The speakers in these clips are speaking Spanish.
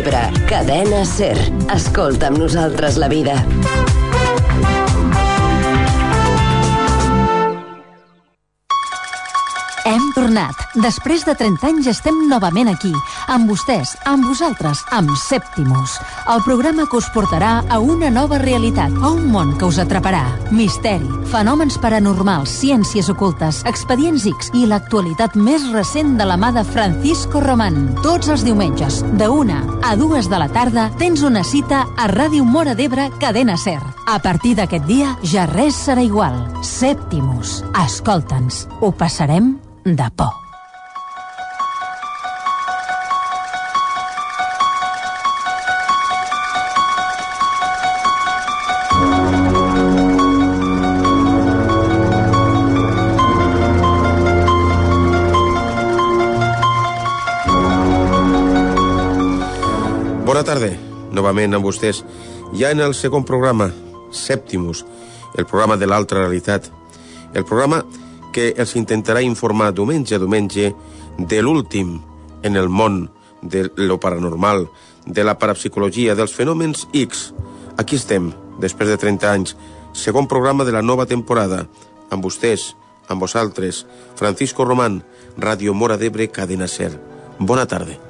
d'Ebre, cadena Ser. Escolta amb nosaltres la vida. Hem tornat. Després de 30 anys estem novament aquí, amb vostès, amb vosaltres, amb Sèptimus. El programa que us portarà a una nova realitat, a un món que us atraparà. Misteri, fenòmens paranormals, ciències ocultes, expedients X i l'actualitat més recent de la mà de Francisco Román. Tots els diumenges, de una a dues de la tarda, tens una cita a Ràdio Mora d'Ebre, Cadena Ser. A partir d'aquest dia, ja res serà igual. Sèptimus. Escolta'ns. Ho passarem de por. Bona tarda, novament amb vostès. Ja en el segon programa, Sèptimus, el programa de l'altra realitat. El programa que els intentarà informar diumenge a diumenge de l'últim en el món de lo paranormal, de la parapsicologia, dels fenòmens X. Aquí estem, després de 30 anys, segon programa de la nova temporada, amb vostès, amb vosaltres, Francisco Román, Ràdio Mora d'Ebre, Cadena Ser. Bona tarda.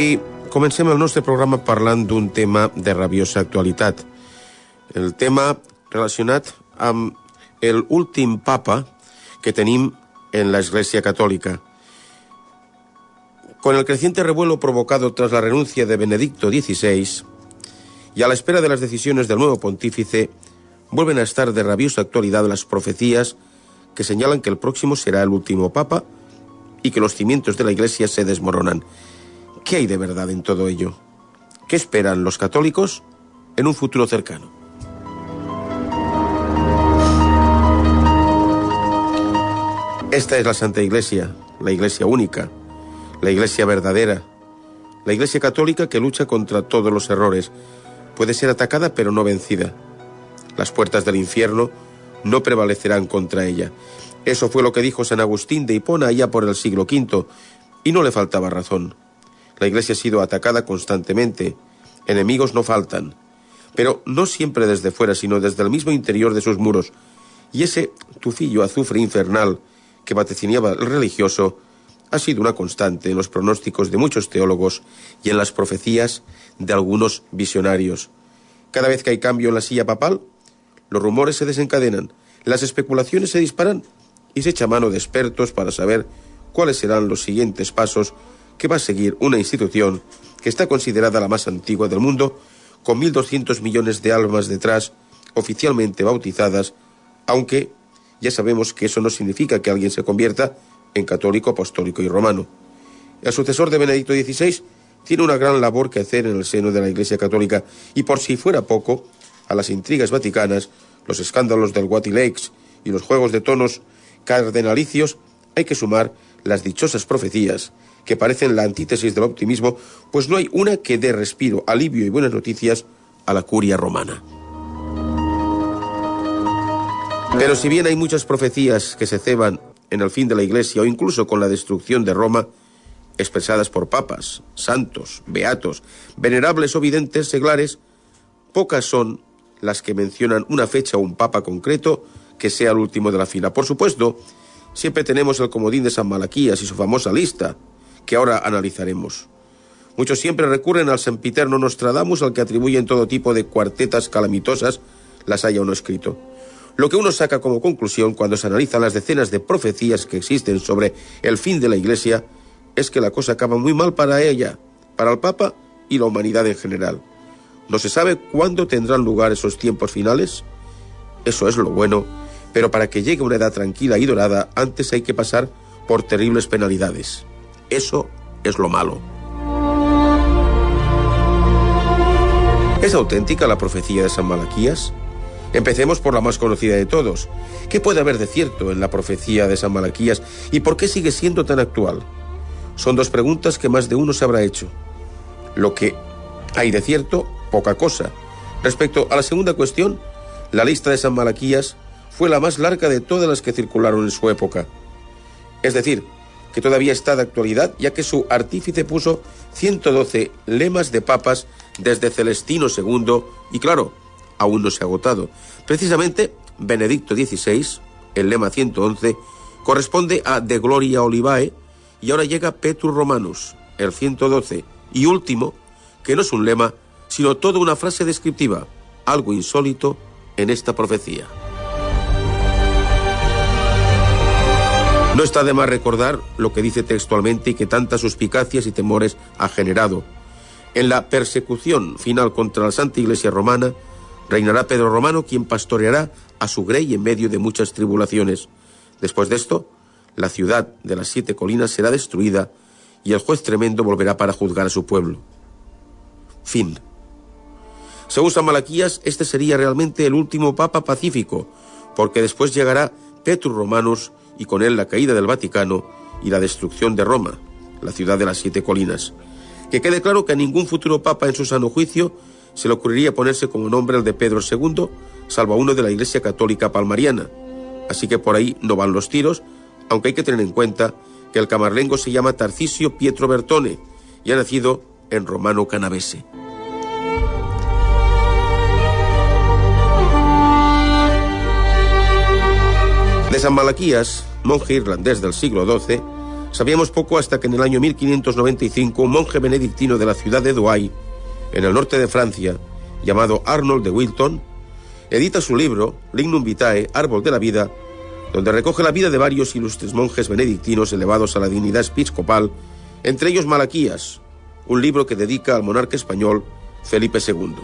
I comencem el nostre programa parlant d'un tema de rabiosa actualitat. El tema relacionat amb el papa que tenim en la Iglesia Católica. Con el creciente revuelo provocado tras la renuncia de Benedicto XVI y a la espera de las decisiones del nuevo pontífice, vuelven a estar de rabiosa actualidad las profecías que señalan que el próximo será el último papa y que los cimientos de la Iglesia se desmoronan. ¿Qué hay de verdad en todo ello? ¿Qué esperan los católicos en un futuro cercano? Esta es la Santa Iglesia, la Iglesia única, la Iglesia verdadera, la Iglesia católica que lucha contra todos los errores. Puede ser atacada pero no vencida. Las puertas del infierno no prevalecerán contra ella. Eso fue lo que dijo San Agustín de Hipona allá por el siglo V, y no le faltaba razón. La Iglesia ha sido atacada constantemente. Enemigos no faltan. Pero no siempre desde fuera, sino desde el mismo interior de sus muros. Y ese tufillo azufre infernal que vaticiniaba el religioso ha sido una constante en los pronósticos de muchos teólogos y en las profecías de algunos visionarios. Cada vez que hay cambio en la silla papal, los rumores se desencadenan, las especulaciones se disparan y se echa mano de expertos para saber cuáles serán los siguientes pasos que va a seguir una institución que está considerada la más antigua del mundo, con 1.200 millones de almas detrás, oficialmente bautizadas, aunque ya sabemos que eso no significa que alguien se convierta en católico, apostólico y romano. El sucesor de Benedicto XVI tiene una gran labor que hacer en el seno de la Iglesia Católica y por si fuera poco, a las intrigas vaticanas, los escándalos del Lakes y los juegos de tonos cardenalicios, hay que sumar las dichosas profecías que parecen la antítesis del optimismo, pues no hay una que dé respiro, alivio y buenas noticias a la curia romana. Pero si bien hay muchas profecías que se ceban en el fin de la Iglesia o incluso con la destrucción de Roma, expresadas por papas, santos, beatos, venerables o videntes seglares, pocas son las que mencionan una fecha o un papa concreto que sea el último de la fila. Por supuesto, siempre tenemos el comodín de San Malaquías y su famosa lista, que ahora analizaremos. Muchos siempre recurren al sempiterno Nostradamus, al que atribuyen todo tipo de cuartetas calamitosas, las haya uno escrito. Lo que uno saca como conclusión cuando se analizan las decenas de profecías que existen sobre el fin de la Iglesia es que la cosa acaba muy mal para ella, para el Papa y la humanidad en general. No se sabe cuándo tendrán lugar esos tiempos finales. Eso es lo bueno, pero para que llegue una edad tranquila y dorada, antes hay que pasar por terribles penalidades. Eso es lo malo. ¿Es auténtica la profecía de San Malaquías? Empecemos por la más conocida de todos. ¿Qué puede haber de cierto en la profecía de San Malaquías y por qué sigue siendo tan actual? Son dos preguntas que más de uno se habrá hecho. Lo que hay de cierto, poca cosa. Respecto a la segunda cuestión, la lista de San Malaquías fue la más larga de todas las que circularon en su época. Es decir, que todavía está de actualidad, ya que su artífice puso 112 lemas de papas desde Celestino II y claro, aún no se ha agotado. Precisamente, Benedicto XVI, el lema 111, corresponde a De Gloria Olivae y ahora llega Petrus Romanus, el 112, y último, que no es un lema, sino toda una frase descriptiva, algo insólito en esta profecía. No está de más recordar lo que dice textualmente y que tantas suspicacias y temores ha generado. En la persecución final contra la Santa Iglesia Romana, reinará Pedro Romano, quien pastoreará a su grey en medio de muchas tribulaciones. Después de esto, la ciudad de las siete colinas será destruida y el juez tremendo volverá para juzgar a su pueblo. Fin. Según San Malaquías, este sería realmente el último papa pacífico, porque después llegará Petrus Romanus y con él la caída del Vaticano y la destrucción de Roma, la ciudad de las siete colinas. Que quede claro que a ningún futuro papa en su sano juicio se le ocurriría ponerse como nombre el de Pedro II, salvo a uno de la Iglesia Católica Palmariana. Así que por ahí no van los tiros, aunque hay que tener en cuenta que el camarlengo se llama Tarcisio Pietro Bertone y ha nacido en Romano Canavese. San Malaquías monje irlandés del siglo XII, sabíamos poco hasta que en el año 1595 un monje benedictino de la ciudad de Douai, en el norte de Francia, llamado Arnold de Wilton, edita su libro Lignum Vitae, Árbol de la Vida, donde recoge la vida de varios ilustres monjes benedictinos elevados a la dignidad episcopal, entre ellos Malaquías, un libro que dedica al monarca español Felipe II.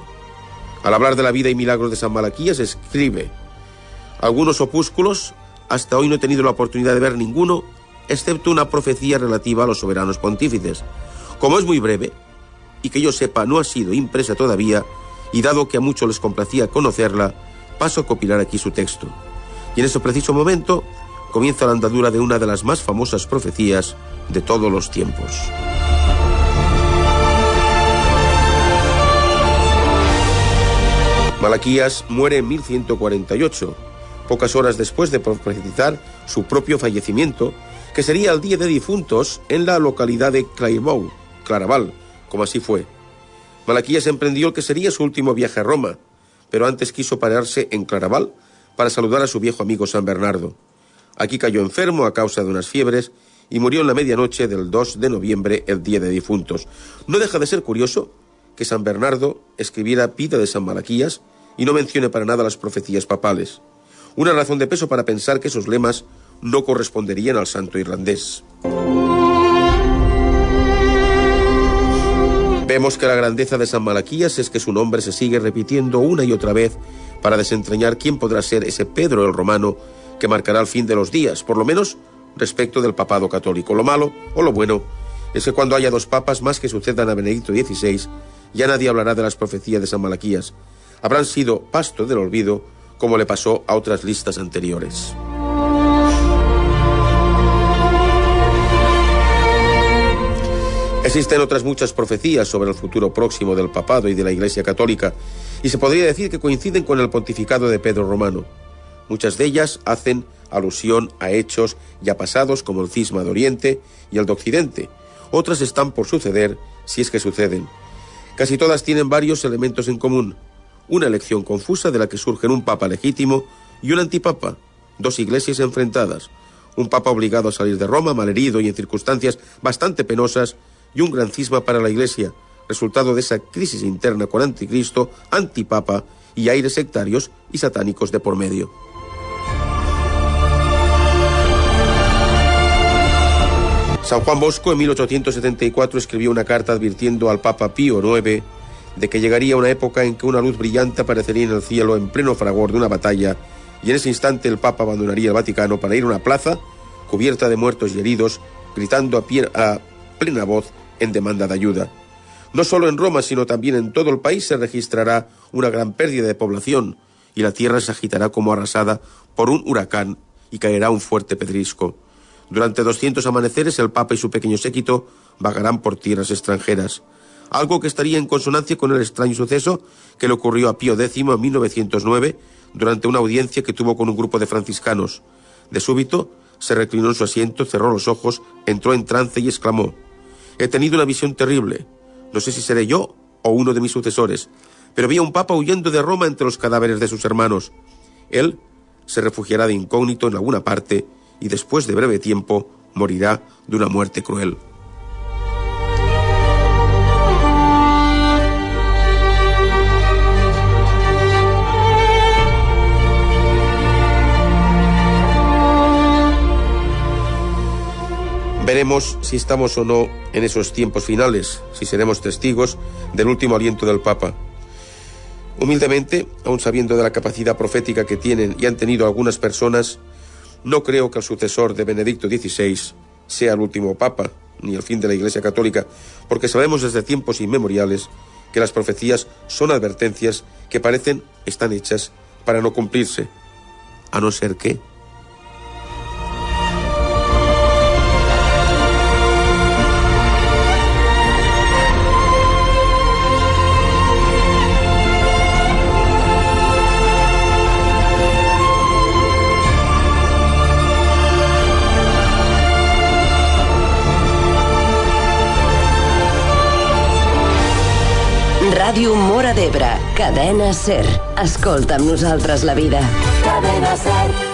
Al hablar de la vida y milagros de San Malaquías escribe, algunos opúsculos hasta hoy no he tenido la oportunidad de ver ninguno, excepto una profecía relativa a los soberanos pontífices. Como es muy breve, y que yo sepa no ha sido impresa todavía, y dado que a muchos les complacía conocerla, paso a copilar aquí su texto. Y en ese preciso momento comienza la andadura de una de las más famosas profecías de todos los tiempos. Malaquías muere en 1148 pocas horas después de profetizar su propio fallecimiento, que sería el día de difuntos en la localidad de Clairvaux, Claraval, como así fue. Malaquías emprendió el que sería su último viaje a Roma, pero antes quiso pararse en Claraval para saludar a su viejo amigo San Bernardo. Aquí cayó enfermo a causa de unas fiebres y murió en la medianoche del 2 de noviembre, el día de difuntos. No deja de ser curioso que San Bernardo escribiera Pida de San Malaquías y no mencione para nada las profecías papales una razón de peso para pensar que esos lemas no corresponderían al santo irlandés. Vemos que la grandeza de San Malaquías es que su nombre se sigue repitiendo una y otra vez para desentrañar quién podrá ser ese Pedro el Romano que marcará el fin de los días, por lo menos respecto del papado católico. Lo malo o lo bueno es que cuando haya dos papas más que sucedan a Benedicto XVI, ya nadie hablará de las profecías de San Malaquías. Habrán sido pasto del olvido como le pasó a otras listas anteriores. Existen otras muchas profecías sobre el futuro próximo del papado y de la Iglesia Católica, y se podría decir que coinciden con el pontificado de Pedro Romano. Muchas de ellas hacen alusión a hechos ya pasados como el cisma de Oriente y el de Occidente. Otras están por suceder, si es que suceden. Casi todas tienen varios elementos en común una elección confusa de la que surgen un papa legítimo y un antipapa, dos iglesias enfrentadas, un papa obligado a salir de Roma, malherido y en circunstancias bastante penosas, y un gran cisma para la iglesia, resultado de esa crisis interna con anticristo, antipapa y aires sectarios y satánicos de por medio. San Juan Bosco en 1874 escribió una carta advirtiendo al Papa Pío IX de que llegaría una época en que una luz brillante aparecería en el cielo en pleno fragor de una batalla y en ese instante el Papa abandonaría el Vaticano para ir a una plaza cubierta de muertos y heridos, gritando a, a plena voz en demanda de ayuda. No solo en Roma, sino también en todo el país se registrará una gran pérdida de población y la tierra se agitará como arrasada por un huracán y caerá un fuerte pedrisco. Durante doscientos amaneceres el Papa y su pequeño séquito vagarán por tierras extranjeras algo que estaría en consonancia con el extraño suceso que le ocurrió a Pío X en 1909 durante una audiencia que tuvo con un grupo de franciscanos. De súbito, se reclinó en su asiento, cerró los ojos, entró en trance y exclamó, He tenido una visión terrible. No sé si seré yo o uno de mis sucesores, pero vi a un papa huyendo de Roma entre los cadáveres de sus hermanos. Él se refugiará de incógnito en alguna parte y después de breve tiempo morirá de una muerte cruel. Veremos si estamos o no en esos tiempos finales, si seremos testigos del último aliento del Papa. Humildemente, aun sabiendo de la capacidad profética que tienen y han tenido algunas personas, no creo que el sucesor de Benedicto XVI sea el último Papa, ni el fin de la Iglesia Católica, porque sabemos desde tiempos inmemoriales que las profecías son advertencias que parecen están hechas para no cumplirse, a no ser que d'Ebre, cadena SER. Escolta amb nosaltres la vida. Cadena SER.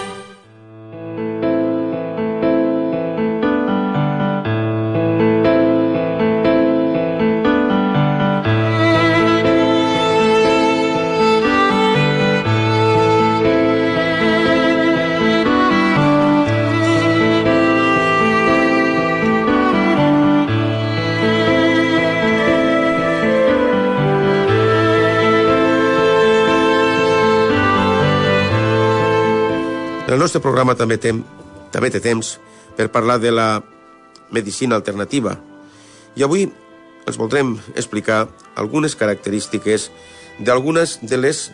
El nostre programa també, tem, també té temps per parlar de la medicina alternativa. I avui els voldrem explicar algunes característiques d'algunes de les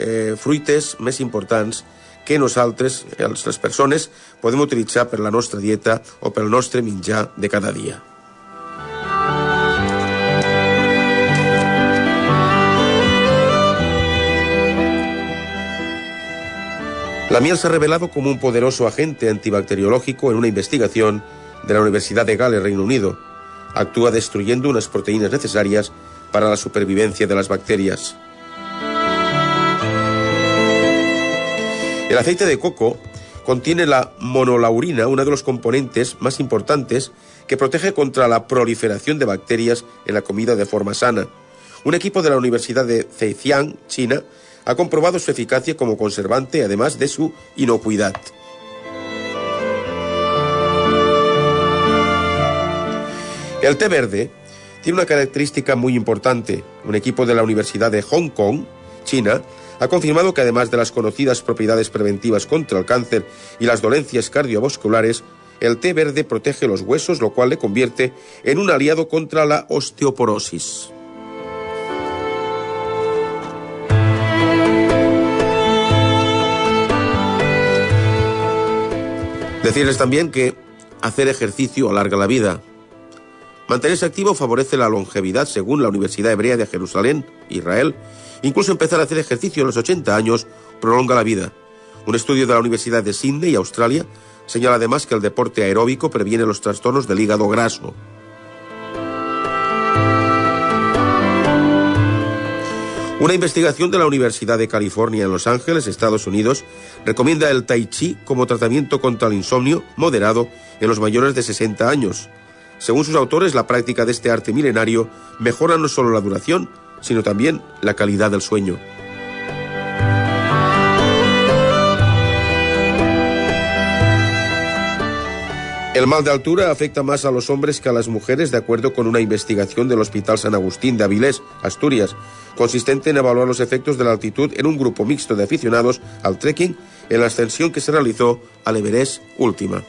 eh, fruites més importants que nosaltres, els, les persones, podem utilitzar per la nostra dieta o pel nostre menjar de cada dia. La miel se ha revelado como un poderoso agente antibacteriológico en una investigación de la Universidad de Gales, Reino Unido. Actúa destruyendo unas proteínas necesarias para la supervivencia de las bacterias. El aceite de coco contiene la monolaurina, uno de los componentes más importantes que protege contra la proliferación de bacterias en la comida de forma sana. Un equipo de la Universidad de Zhejiang, China, ha comprobado su eficacia como conservante, además de su inocuidad. El té verde tiene una característica muy importante. Un equipo de la Universidad de Hong Kong, China, ha confirmado que además de las conocidas propiedades preventivas contra el cáncer y las dolencias cardiovasculares, el té verde protege los huesos, lo cual le convierte en un aliado contra la osteoporosis. Decirles también que hacer ejercicio alarga la vida. Mantenerse activo favorece la longevidad según la Universidad Hebrea de Jerusalén, Israel. Incluso empezar a hacer ejercicio a los 80 años prolonga la vida. Un estudio de la Universidad de Sydney, Australia, señala además que el deporte aeróbico previene los trastornos del hígado graso. Una investigación de la Universidad de California en Los Ángeles, Estados Unidos, recomienda el tai chi como tratamiento contra el insomnio moderado en los mayores de 60 años. Según sus autores, la práctica de este arte milenario mejora no solo la duración, sino también la calidad del sueño. El mal de altura afecta más a los hombres que a las mujeres, de acuerdo con una investigación del Hospital San Agustín de Avilés, Asturias, consistente en evaluar los efectos de la altitud en un grupo mixto de aficionados al trekking en la ascensión que se realizó al Everest Última.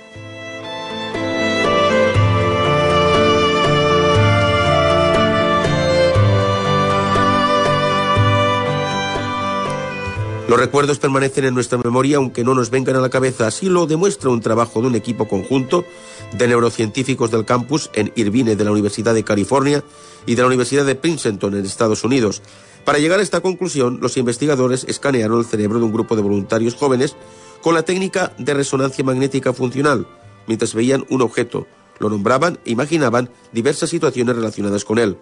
Los recuerdos permanecen en nuestra memoria aunque no nos vengan a la cabeza. Así lo demuestra un trabajo de un equipo conjunto de neurocientíficos del campus en Irvine de la Universidad de California y de la Universidad de Princeton en Estados Unidos. Para llegar a esta conclusión, los investigadores escanearon el cerebro de un grupo de voluntarios jóvenes con la técnica de resonancia magnética funcional, mientras veían un objeto, lo nombraban e imaginaban diversas situaciones relacionadas con él.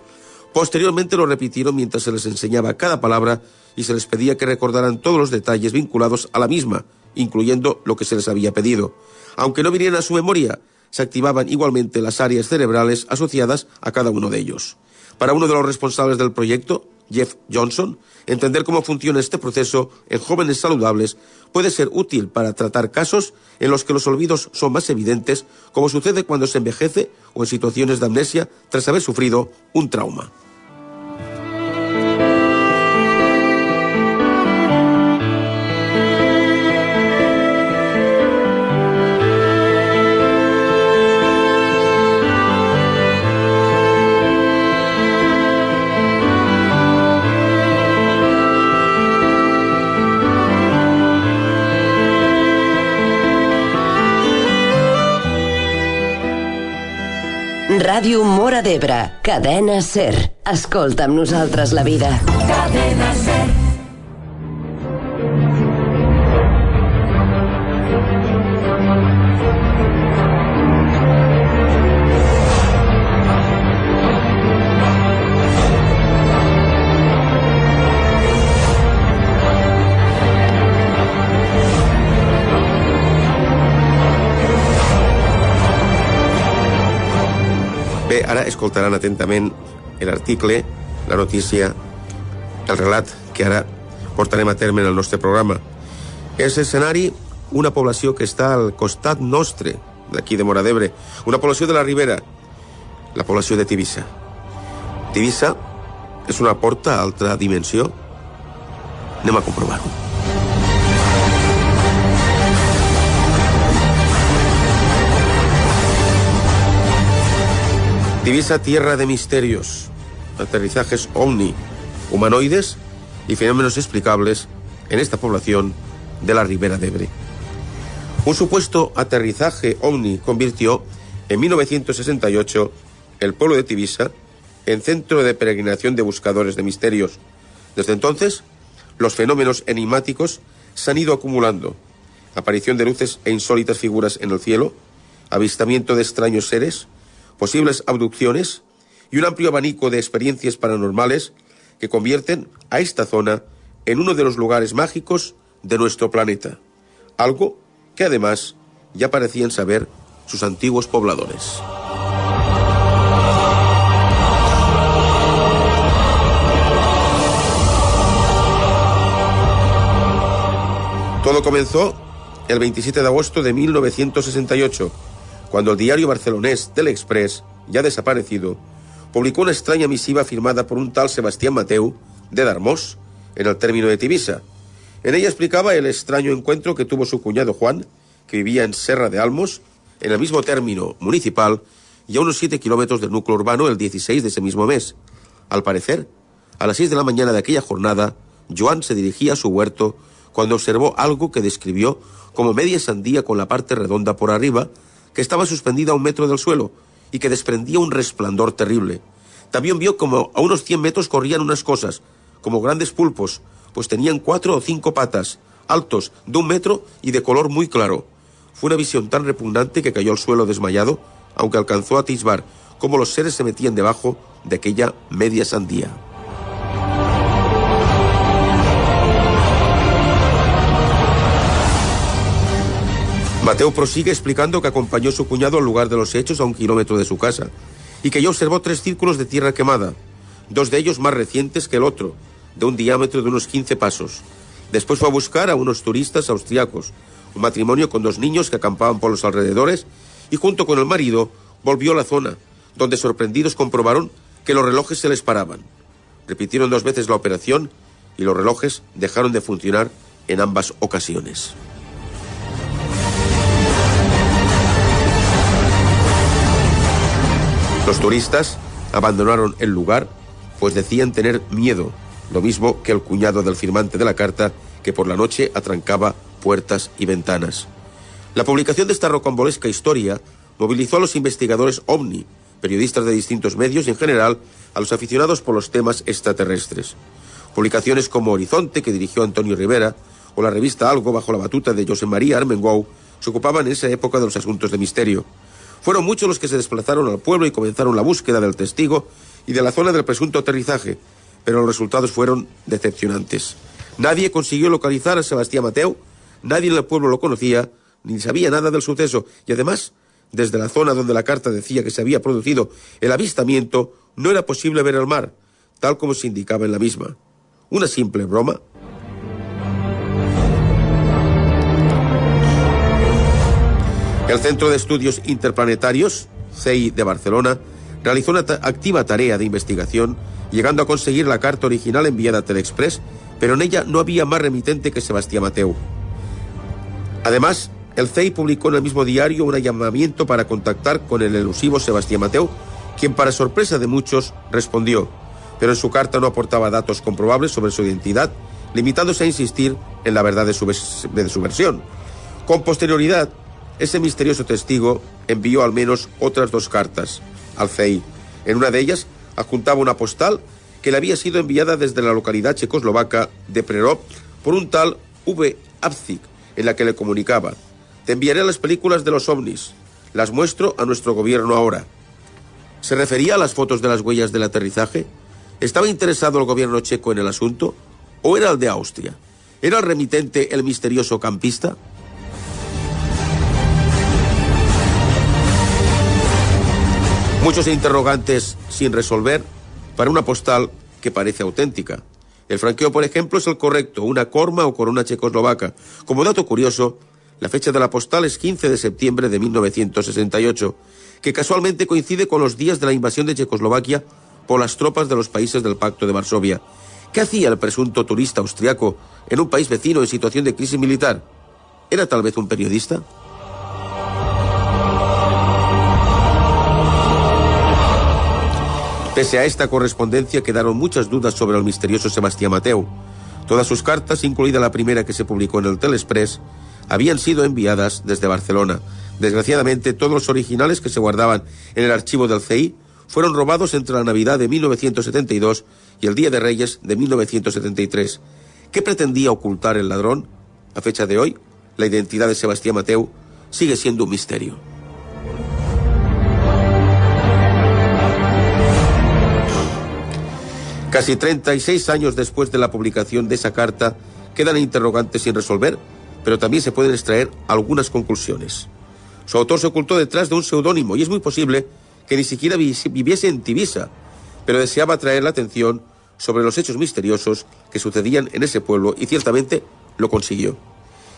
Posteriormente lo repitieron mientras se les enseñaba cada palabra y se les pedía que recordaran todos los detalles vinculados a la misma, incluyendo lo que se les había pedido. Aunque no vinieran a su memoria, se activaban igualmente las áreas cerebrales asociadas a cada uno de ellos. Para uno de los responsables del proyecto, Jeff Johnson, entender cómo funciona este proceso en jóvenes saludables puede ser útil para tratar casos en los que los olvidos son más evidentes, como sucede cuando se envejece o en situaciones de amnesia tras haber sufrido un trauma. Ràdio Mora d'Ebre, cadena Ser. Escolta amb nosaltres la vida. Cadena Ser. Bé, ara escoltaran atentament l'article, la notícia, el relat que ara portarem a terme en el nostre programa. És escenari una població que està al costat nostre, d'aquí de Mora d'Ebre, una població de la Ribera, la població de Tivissa. Tivissa és una porta a altra dimensió? Anem a comprovar-ho. Divisa tierra de misterios, aterrizajes ovni, humanoides y fenómenos explicables en esta población de la Ribera de Ebre. Un supuesto aterrizaje ovni convirtió en 1968 el pueblo de Tivisa en centro de peregrinación de buscadores de misterios. Desde entonces, los fenómenos enigmáticos se han ido acumulando. Aparición de luces e insólitas figuras en el cielo, avistamiento de extraños seres, posibles abducciones y un amplio abanico de experiencias paranormales que convierten a esta zona en uno de los lugares mágicos de nuestro planeta. Algo que además ya parecían saber sus antiguos pobladores. Todo comenzó el 27 de agosto de 1968 cuando el diario barcelonés del Express, ya desaparecido, publicó una extraña misiva firmada por un tal Sebastián Mateu de Darmós, en el término de Tibisa. En ella explicaba el extraño encuentro que tuvo su cuñado Juan, que vivía en Serra de Almos, en el mismo término municipal y a unos siete kilómetros del núcleo urbano el 16 de ese mismo mes. Al parecer, a las seis de la mañana de aquella jornada, Joan se dirigía a su huerto cuando observó algo que describió como media sandía con la parte redonda por arriba que estaba suspendida a un metro del suelo y que desprendía un resplandor terrible. También vio como a unos cien metros corrían unas cosas, como grandes pulpos, pues tenían cuatro o cinco patas, altos, de un metro y de color muy claro. Fue una visión tan repugnante que cayó al suelo desmayado, aunque alcanzó a atisbar cómo los seres se metían debajo de aquella media sandía. Mateo prosigue explicando que acompañó a su cuñado al lugar de los hechos a un kilómetro de su casa y que ya observó tres círculos de tierra quemada, dos de ellos más recientes que el otro, de un diámetro de unos 15 pasos. Después fue a buscar a unos turistas austriacos, un matrimonio con dos niños que acampaban por los alrededores, y junto con el marido volvió a la zona, donde sorprendidos comprobaron que los relojes se les paraban. Repitieron dos veces la operación y los relojes dejaron de funcionar en ambas ocasiones. Los turistas abandonaron el lugar, pues decían tener miedo, lo mismo que el cuñado del firmante de la carta, que por la noche atrancaba puertas y ventanas. La publicación de esta rocambolesca historia movilizó a los investigadores OVNI, periodistas de distintos medios y en general a los aficionados por los temas extraterrestres. Publicaciones como Horizonte, que dirigió Antonio Rivera, o la revista Algo, bajo la batuta de José María Armengou, se ocupaban en esa época de los asuntos de misterio. Fueron muchos los que se desplazaron al pueblo y comenzaron la búsqueda del testigo y de la zona del presunto aterrizaje, pero los resultados fueron decepcionantes. Nadie consiguió localizar a Sebastián Mateo, nadie en el pueblo lo conocía, ni sabía nada del suceso, y además, desde la zona donde la carta decía que se había producido el avistamiento, no era posible ver el mar, tal como se indicaba en la misma. Una simple broma. El Centro de Estudios Interplanetarios, CEI de Barcelona, realizó una activa tarea de investigación, llegando a conseguir la carta original enviada a Telexpress, pero en ella no había más remitente que Sebastián Mateu. Además, el CEI publicó en el mismo diario un llamamiento para contactar con el elusivo Sebastián Mateu, quien para sorpresa de muchos respondió, pero en su carta no aportaba datos comprobables sobre su identidad, limitándose a insistir en la verdad de su, de su versión. Con posterioridad, ese misterioso testigo envió al menos otras dos cartas al CEI. En una de ellas adjuntaba una postal que le había sido enviada desde la localidad checoslovaca de Prerov por un tal V. Abzik, en la que le comunicaba, te enviaré las películas de los ovnis, las muestro a nuestro gobierno ahora. ¿Se refería a las fotos de las huellas del aterrizaje? ¿Estaba interesado el gobierno checo en el asunto? ¿O era el de Austria? ¿Era el remitente el misterioso campista? Muchos interrogantes sin resolver para una postal que parece auténtica. El franqueo, por ejemplo, es el correcto, una corma o corona checoslovaca. Como dato curioso, la fecha de la postal es 15 de septiembre de 1968, que casualmente coincide con los días de la invasión de Checoslovaquia por las tropas de los países del Pacto de Varsovia. ¿Qué hacía el presunto turista austriaco en un país vecino en situación de crisis militar? ¿Era tal vez un periodista? Pese a esta correspondencia quedaron muchas dudas sobre el misterioso Sebastián Mateu. Todas sus cartas, incluida la primera que se publicó en el Telexpress, habían sido enviadas desde Barcelona. Desgraciadamente, todos los originales que se guardaban en el archivo del CI fueron robados entre la Navidad de 1972 y el Día de Reyes de 1973. ¿Qué pretendía ocultar el ladrón? A fecha de hoy, la identidad de Sebastián Mateu sigue siendo un misterio. Casi 36 años después de la publicación de esa carta, quedan interrogantes sin resolver, pero también se pueden extraer algunas conclusiones. Su autor se ocultó detrás de un seudónimo y es muy posible que ni siquiera viviese en Tibisa, pero deseaba atraer la atención sobre los hechos misteriosos que sucedían en ese pueblo y ciertamente lo consiguió.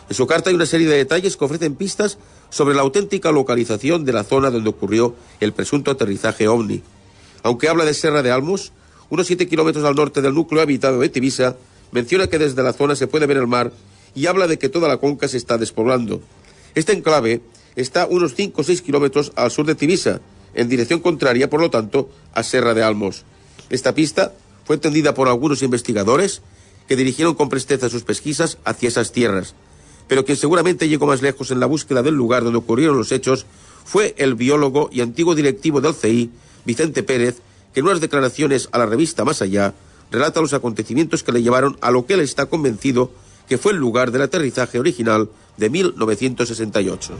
En su carta hay una serie de detalles que ofrecen pistas sobre la auténtica localización de la zona donde ocurrió el presunto aterrizaje ovni. Aunque habla de Serra de Almos, unos siete kilómetros al norte del núcleo habitado de Tibisa, menciona que desde la zona se puede ver el mar y habla de que toda la conca se está despoblando. Este enclave está unos cinco o seis kilómetros al sur de Tibisa, en dirección contraria, por lo tanto, a Serra de Almos. Esta pista fue entendida por algunos investigadores que dirigieron con presteza sus pesquisas hacia esas tierras. Pero quien seguramente llegó más lejos en la búsqueda del lugar donde ocurrieron los hechos fue el biólogo y antiguo directivo del CI, Vicente Pérez, que en unas declaraciones a la revista Más Allá relata los acontecimientos que le llevaron a lo que él está convencido que fue el lugar del aterrizaje original de 1968.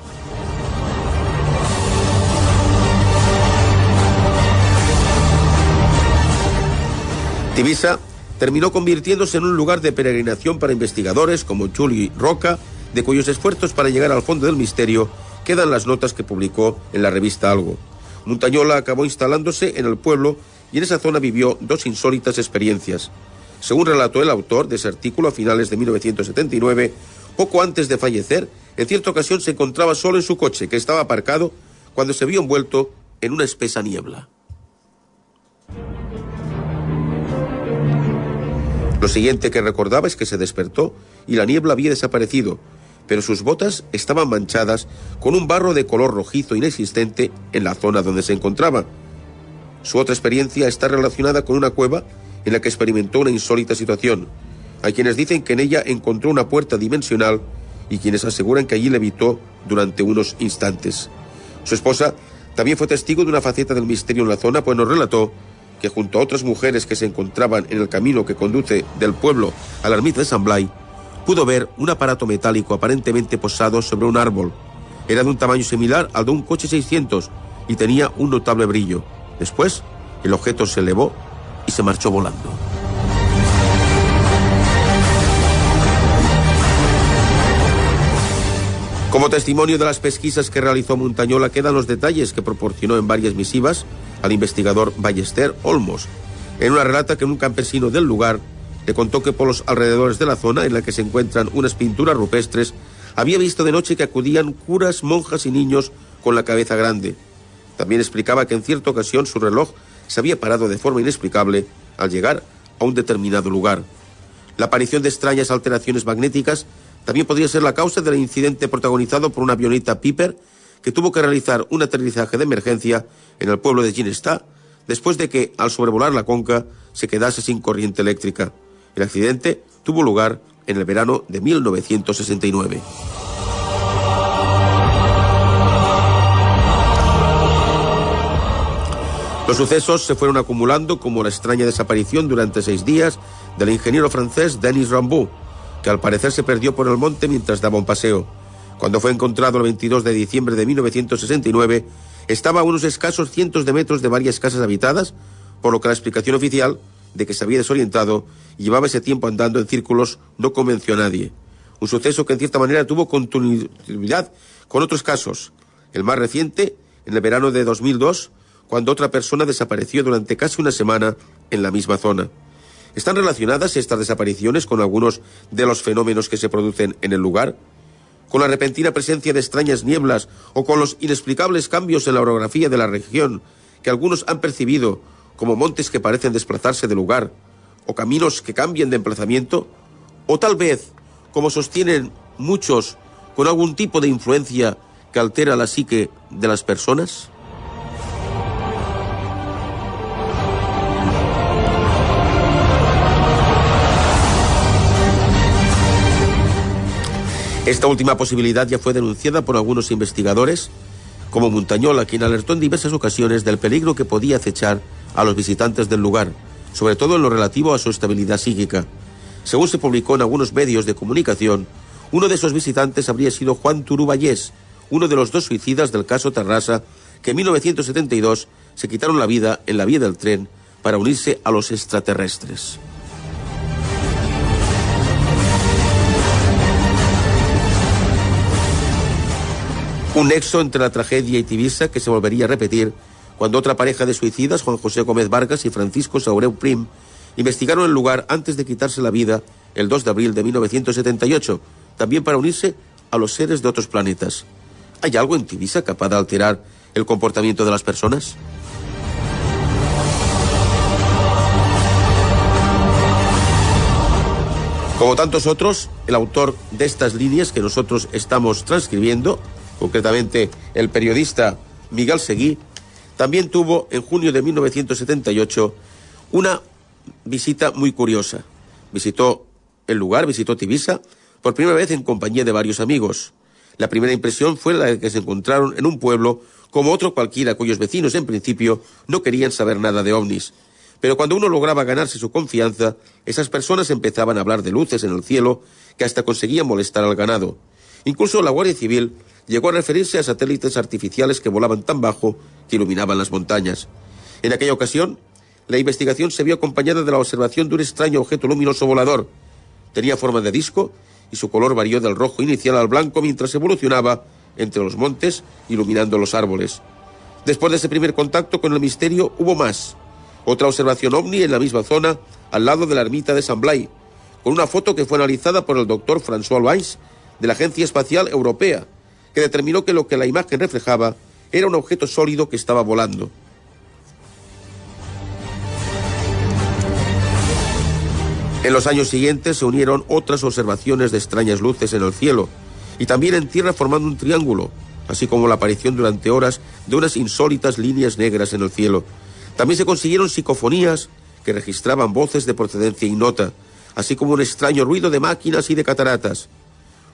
Tibisa terminó convirtiéndose en un lugar de peregrinación para investigadores como Julie Roca, de cuyos esfuerzos para llegar al fondo del misterio quedan las notas que publicó en la revista Algo. Montañola acabó instalándose en el pueblo y en esa zona vivió dos insólitas experiencias. Según relató el autor de ese artículo a finales de 1979, poco antes de fallecer, en cierta ocasión se encontraba solo en su coche, que estaba aparcado, cuando se vio envuelto en una espesa niebla. Lo siguiente que recordaba es que se despertó y la niebla había desaparecido, pero sus botas estaban manchadas con un barro de color rojizo inexistente en la zona donde se encontraba. Su otra experiencia está relacionada con una cueva en la que experimentó una insólita situación. Hay quienes dicen que en ella encontró una puerta dimensional y quienes aseguran que allí levitó durante unos instantes. Su esposa también fue testigo de una faceta del misterio en la zona, pues nos relató que junto a otras mujeres que se encontraban en el camino que conduce del pueblo a la ermita de San Blay, pudo ver un aparato metálico aparentemente posado sobre un árbol. Era de un tamaño similar al de un coche 600 y tenía un notable brillo. Después, el objeto se elevó y se marchó volando. Como testimonio de las pesquisas que realizó Montañola quedan los detalles que proporcionó en varias misivas al investigador Ballester Olmos. En una relata que un campesino del lugar le contó que por los alrededores de la zona en la que se encuentran unas pinturas rupestres, había visto de noche que acudían curas, monjas y niños con la cabeza grande. También explicaba que en cierta ocasión su reloj se había parado de forma inexplicable al llegar a un determinado lugar. La aparición de extrañas alteraciones magnéticas también podría ser la causa del incidente protagonizado por una avioneta Piper que tuvo que realizar un aterrizaje de emergencia en el pueblo de Ginestá después de que, al sobrevolar la conca, se quedase sin corriente eléctrica. El accidente tuvo lugar en el verano de 1969. Los sucesos se fueron acumulando como la extraña desaparición durante seis días del ingeniero francés Denis Rambaud, que al parecer se perdió por el monte mientras daba un paseo. Cuando fue encontrado el 22 de diciembre de 1969, estaba a unos escasos cientos de metros de varias casas habitadas, por lo que la explicación oficial de que se había desorientado y llevaba ese tiempo andando en círculos no convenció a nadie. Un suceso que en cierta manera tuvo continuidad con otros casos. El más reciente, en el verano de 2002, cuando otra persona desapareció durante casi una semana en la misma zona. ¿Están relacionadas estas desapariciones con algunos de los fenómenos que se producen en el lugar? ¿Con la repentina presencia de extrañas nieblas o con los inexplicables cambios en la orografía de la región que algunos han percibido como montes que parecen desplazarse de lugar o caminos que cambian de emplazamiento? ¿O tal vez, como sostienen muchos, con algún tipo de influencia que altera la psique de las personas? Esta última posibilidad ya fue denunciada por algunos investigadores, como Montañola, quien alertó en diversas ocasiones del peligro que podía acechar a los visitantes del lugar, sobre todo en lo relativo a su estabilidad psíquica. Según se publicó en algunos medios de comunicación, uno de esos visitantes habría sido Juan Turuballés, uno de los dos suicidas del caso Terrassa, que en 1972 se quitaron la vida en la vía del tren para unirse a los extraterrestres. Un nexo entre la tragedia y Tibisa que se volvería a repetir cuando otra pareja de suicidas, Juan José Gómez Vargas y Francisco Saureu Prim, investigaron el lugar antes de quitarse la vida el 2 de abril de 1978, también para unirse a los seres de otros planetas. ¿Hay algo en Tibisa capaz de alterar el comportamiento de las personas? Como tantos otros, el autor de estas líneas que nosotros estamos transcribiendo, concretamente el periodista Miguel Seguí, también tuvo en junio de 1978 una visita muy curiosa. Visitó el lugar, visitó Tibisa, por primera vez en compañía de varios amigos. La primera impresión fue la de que se encontraron en un pueblo como otro cualquiera cuyos vecinos en principio no querían saber nada de ovnis. Pero cuando uno lograba ganarse su confianza, esas personas empezaban a hablar de luces en el cielo que hasta conseguían molestar al ganado. Incluso la Guardia Civil llegó a referirse a satélites artificiales que volaban tan bajo que iluminaban las montañas. En aquella ocasión, la investigación se vio acompañada de la observación de un extraño objeto luminoso volador. Tenía forma de disco y su color varió del rojo inicial al blanco mientras evolucionaba entre los montes, iluminando los árboles. Después de ese primer contacto con el misterio, hubo más. Otra observación ovni en la misma zona, al lado de la ermita de San Blay, con una foto que fue analizada por el doctor François Weiss de la Agencia Espacial Europea, que determinó que lo que la imagen reflejaba era un objeto sólido que estaba volando. En los años siguientes se unieron otras observaciones de extrañas luces en el cielo y también en tierra formando un triángulo, así como la aparición durante horas de unas insólitas líneas negras en el cielo. También se consiguieron psicofonías que registraban voces de procedencia ignota, así como un extraño ruido de máquinas y de cataratas.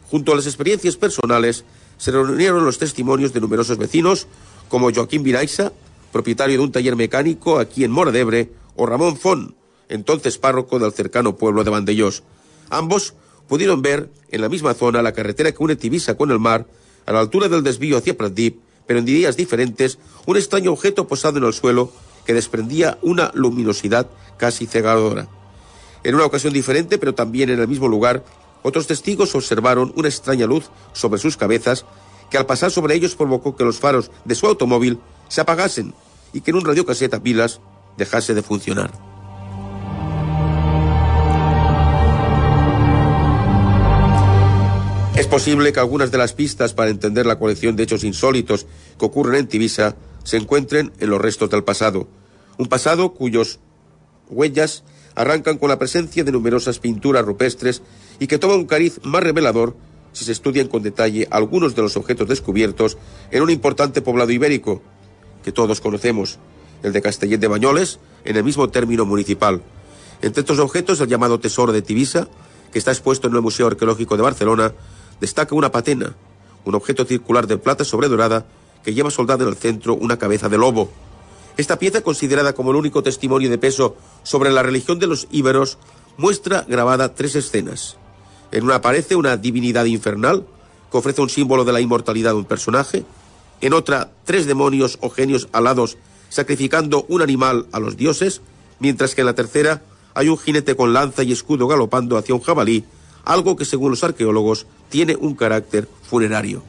Junto a las experiencias personales, se reunieron los testimonios de numerosos vecinos, como Joaquín Viraiza, propietario de un taller mecánico aquí en Moradebre, o Ramón Fon, entonces párroco del cercano pueblo de Vandellós. Ambos pudieron ver en la misma zona la carretera que une Tibisa con el mar, a la altura del desvío hacia Pratdip, pero en días diferentes, un extraño objeto posado en el suelo que desprendía una luminosidad casi cegadora. En una ocasión diferente, pero también en el mismo lugar, otros testigos observaron una extraña luz sobre sus cabezas que al pasar sobre ellos provocó que los faros de su automóvil se apagasen y que en un radiocaseta pilas dejase de funcionar. Es posible que algunas de las pistas para entender la colección de hechos insólitos que ocurren en Tibisa se encuentren en los restos del pasado. Un pasado cuyos huellas arrancan con la presencia de numerosas pinturas rupestres y que toma un cariz más revelador si se estudian con detalle algunos de los objetos descubiertos en un importante poblado ibérico que todos conocemos, el de Castellet de Bañoles, en el mismo término municipal. Entre estos objetos, el llamado Tesoro de Tibisa, que está expuesto en el Museo Arqueológico de Barcelona, destaca una patena, un objeto circular de plata sobredorada que lleva soldado en el centro una cabeza de lobo. Esta pieza, considerada como el único testimonio de peso sobre la religión de los íberos, muestra grabada tres escenas. En una aparece una divinidad infernal que ofrece un símbolo de la inmortalidad de un personaje. En otra, tres demonios o genios alados sacrificando un animal a los dioses, mientras que en la tercera hay un jinete con lanza y escudo galopando hacia un jabalí, algo que según los arqueólogos tiene un carácter funerario.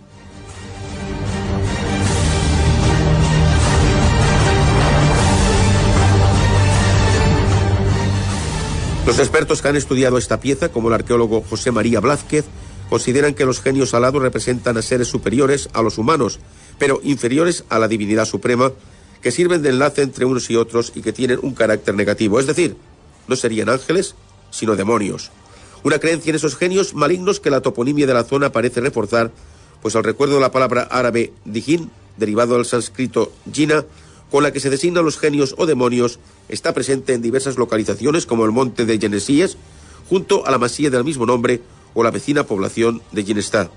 Los expertos que han estudiado esta pieza, como el arqueólogo José María Blázquez, consideran que los genios alados representan a seres superiores a los humanos, pero inferiores a la divinidad suprema, que sirven de enlace entre unos y otros y que tienen un carácter negativo. Es decir, no serían ángeles, sino demonios. Una creencia en esos genios malignos que la toponimia de la zona parece reforzar, pues al recuerdo de la palabra árabe dijin, derivado del sánscrito jina, con la que se designan los genios o demonios, está presente en diversas localizaciones como el monte de Genesíes, junto a la masía del mismo nombre o la vecina población de Ginestad.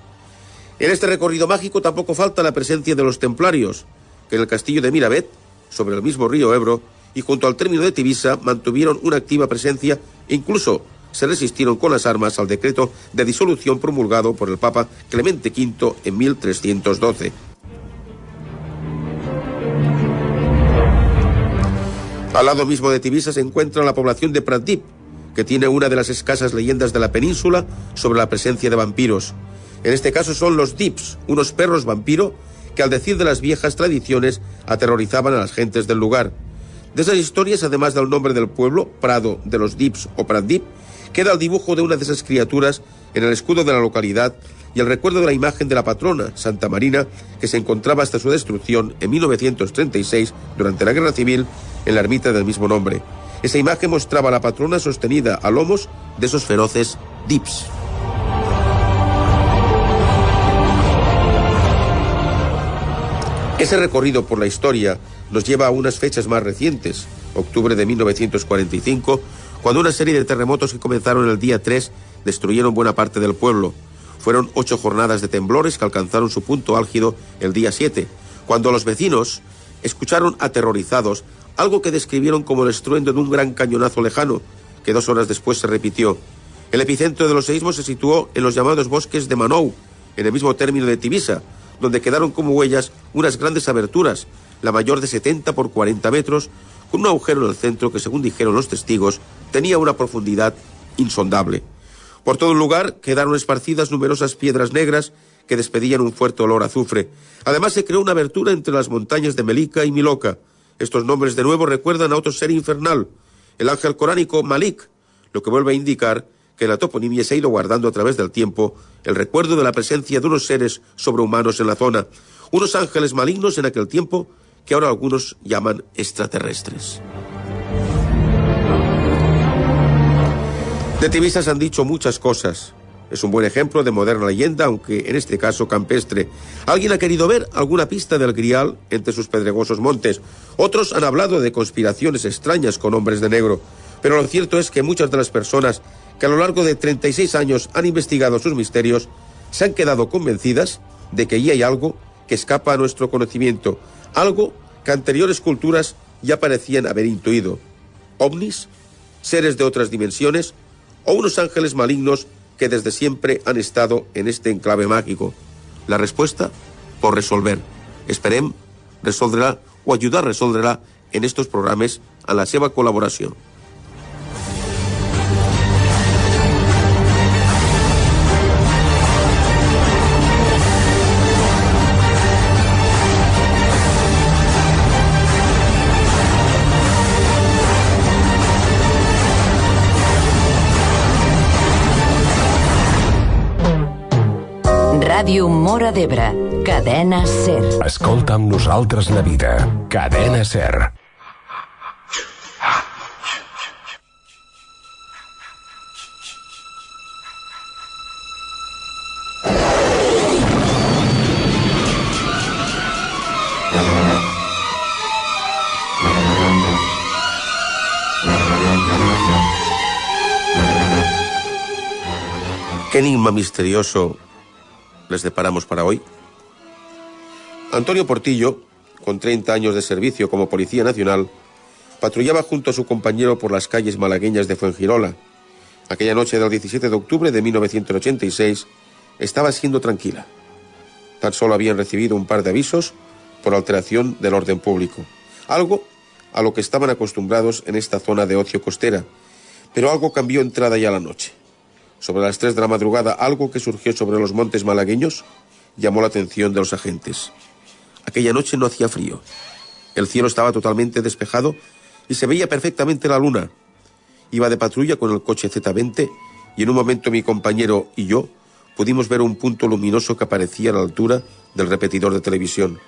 En este recorrido mágico tampoco falta la presencia de los templarios, que en el castillo de Mirabet, sobre el mismo río Ebro, y junto al término de Tibisa, mantuvieron una activa presencia, incluso se resistieron con las armas al decreto de disolución promulgado por el Papa Clemente V en 1312. Al lado mismo de Tibisa se encuentra la población de Pratdip, que tiene una de las escasas leyendas de la península sobre la presencia de vampiros. En este caso son los Dips, unos perros vampiro que al decir de las viejas tradiciones aterrorizaban a las gentes del lugar. De esas historias, además del nombre del pueblo, Prado de los Dips o Pratdip, queda el dibujo de una de esas criaturas en el escudo de la localidad y el recuerdo de la imagen de la patrona, Santa Marina, que se encontraba hasta su destrucción en 1936 durante la Guerra Civil en la ermita del mismo nombre. Esa imagen mostraba a la patrona sostenida a lomos de esos feroces dips. Ese recorrido por la historia nos lleva a unas fechas más recientes, octubre de 1945, cuando una serie de terremotos que comenzaron el día 3 destruyeron buena parte del pueblo. Fueron ocho jornadas de temblores que alcanzaron su punto álgido el día 7, cuando los vecinos escucharon aterrorizados algo que describieron como el estruendo de un gran cañonazo lejano, que dos horas después se repitió. El epicentro de los seísmos se situó en los llamados bosques de Manou, en el mismo término de Tibisa, donde quedaron como huellas unas grandes aberturas, la mayor de 70 por 40 metros, con un agujero en el centro que, según dijeron los testigos, tenía una profundidad insondable. Por todo el lugar quedaron esparcidas numerosas piedras negras que despedían un fuerte olor a azufre. Además se creó una abertura entre las montañas de Melica y Miloca. Estos nombres de nuevo recuerdan a otro ser infernal, el ángel coránico Malik, lo que vuelve a indicar que la toponimia se ha ido guardando a través del tiempo el recuerdo de la presencia de unos seres sobrehumanos en la zona, unos ángeles malignos en aquel tiempo que ahora algunos llaman extraterrestres. De Tibisa se han dicho muchas cosas. Es un buen ejemplo de moderna leyenda, aunque en este caso campestre. Alguien ha querido ver alguna pista del grial entre sus pedregosos montes. Otros han hablado de conspiraciones extrañas con hombres de negro. Pero lo cierto es que muchas de las personas que a lo largo de 36 años han investigado sus misterios se han quedado convencidas de que allí hay algo que escapa a nuestro conocimiento, algo que anteriores culturas ya parecían haber intuido. ¿Ovnis? ¿Seres de otras dimensiones? ¿O unos ángeles malignos que desde siempre han estado en este enclave mágico? La respuesta, por resolver. Esperem resoldrà o ayudar a en estos programes a la seva col·laboració. Ràdio Mora d'Ebre, cadena SER. Escolta amb nosaltres la vida. Cadena SER. ¿Qué enigma misterioso les deparamos para hoy? Antonio Portillo, con 30 años de servicio como Policía Nacional, patrullaba junto a su compañero por las calles malagueñas de Fuengirola. Aquella noche del 17 de octubre de 1986 estaba siendo tranquila. Tan solo habían recibido un par de avisos por alteración del orden público. Algo a lo que estaban acostumbrados en esta zona de ocio costera. Pero algo cambió entrada ya la noche. Sobre las tres de la madrugada, algo que surgió sobre los montes malagueños llamó la atención de los agentes. Aquella noche no hacía frío. El cielo estaba totalmente despejado y se veía perfectamente la luna. Iba de patrulla con el coche Z20 y en un momento mi compañero y yo pudimos ver un punto luminoso que aparecía a la altura del repetidor de televisión.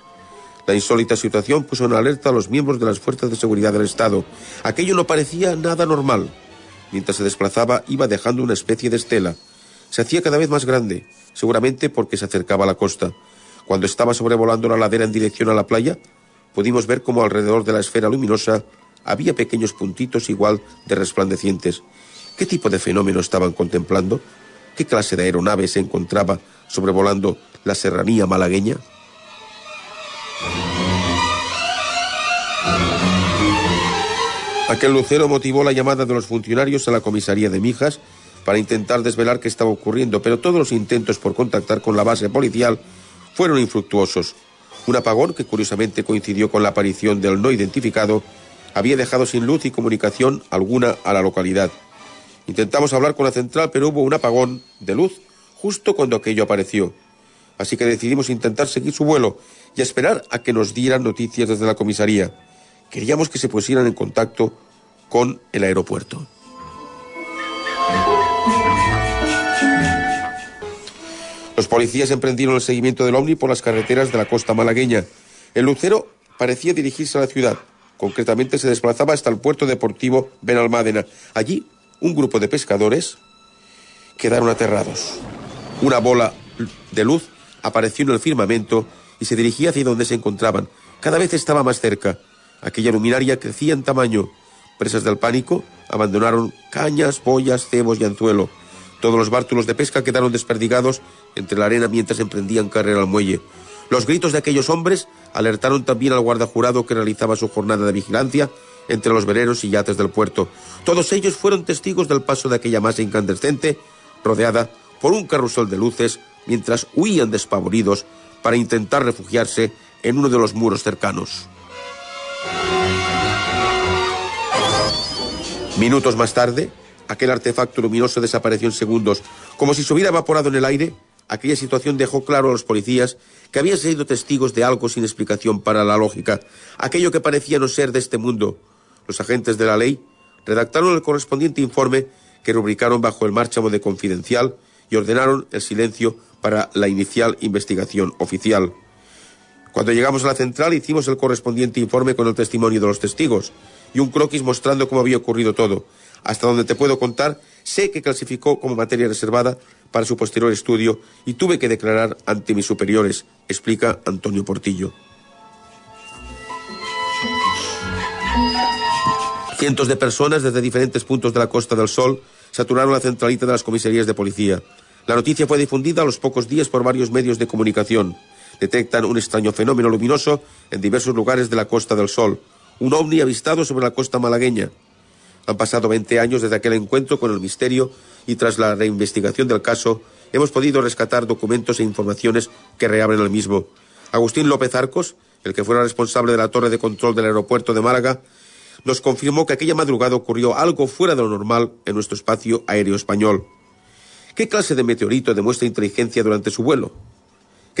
La insólita situación puso en alerta a los miembros de las fuerzas de seguridad del Estado. Aquello no parecía nada normal. Mientras se desplazaba iba dejando una especie de estela. Se hacía cada vez más grande, seguramente porque se acercaba a la costa. Cuando estaba sobrevolando la ladera en dirección a la playa, pudimos ver cómo alrededor de la esfera luminosa había pequeños puntitos igual de resplandecientes. ¿Qué tipo de fenómeno estaban contemplando? ¿Qué clase de aeronave se encontraba sobrevolando la serranía malagueña? Aquel lucero motivó la llamada de los funcionarios a la comisaría de Mijas para intentar desvelar qué estaba ocurriendo, pero todos los intentos por contactar con la base policial fueron infructuosos. Un apagón, que curiosamente coincidió con la aparición del no identificado, había dejado sin luz y comunicación alguna a la localidad. Intentamos hablar con la central, pero hubo un apagón de luz justo cuando aquello apareció. Así que decidimos intentar seguir su vuelo y esperar a que nos dieran noticias desde la comisaría. Queríamos que se pusieran en contacto con el aeropuerto. Los policías emprendieron el seguimiento del ovni por las carreteras de la costa malagueña. El lucero parecía dirigirse a la ciudad. Concretamente se desplazaba hasta el puerto deportivo Benalmádena. Allí, un grupo de pescadores quedaron aterrados. Una bola de luz apareció en el firmamento y se dirigía hacia donde se encontraban. Cada vez estaba más cerca. Aquella luminaria crecía en tamaño. Presas del pánico, abandonaron cañas, boyas, cebos y anzuelo. Todos los bártulos de pesca quedaron desperdigados entre la arena mientras emprendían carrera al muelle. Los gritos de aquellos hombres alertaron también al guardajurado que realizaba su jornada de vigilancia entre los veleros y yates del puerto. Todos ellos fueron testigos del paso de aquella masa incandescente, rodeada por un carrusel de luces, mientras huían despavoridos para intentar refugiarse en uno de los muros cercanos. Minutos más tarde, aquel artefacto luminoso desapareció en segundos. Como si se hubiera evaporado en el aire, aquella situación dejó claro a los policías que habían sido testigos de algo sin explicación para la lógica, aquello que parecía no ser de este mundo. Los agentes de la ley redactaron el correspondiente informe que rubricaron bajo el márchamo de confidencial y ordenaron el silencio para la inicial investigación oficial. Cuando llegamos a la central hicimos el correspondiente informe con el testimonio de los testigos y un croquis mostrando cómo había ocurrido todo. Hasta donde te puedo contar, sé que clasificó como materia reservada para su posterior estudio y tuve que declarar ante mis superiores, explica Antonio Portillo. Cientos de personas desde diferentes puntos de la Costa del Sol saturaron la centralita de las comisarías de policía. La noticia fue difundida a los pocos días por varios medios de comunicación. detectan un extraño fenómeno luminoso en diversos lugares de la Costa del Sol, un ovni avistado sobre la costa malagueña. Han pasado 20 años desde aquel encuentro con el misterio y tras la reinvestigación del caso hemos podido rescatar documentos e informaciones que reabren el mismo. Agustín López Arcos, el que fuera responsable de la torre de control del aeropuerto de Málaga, nos confirmó que aquella madrugada ocurrió algo fuera de lo normal en nuestro espacio aéreo español. ¿Qué clase de meteorito demuestra inteligencia durante su vuelo?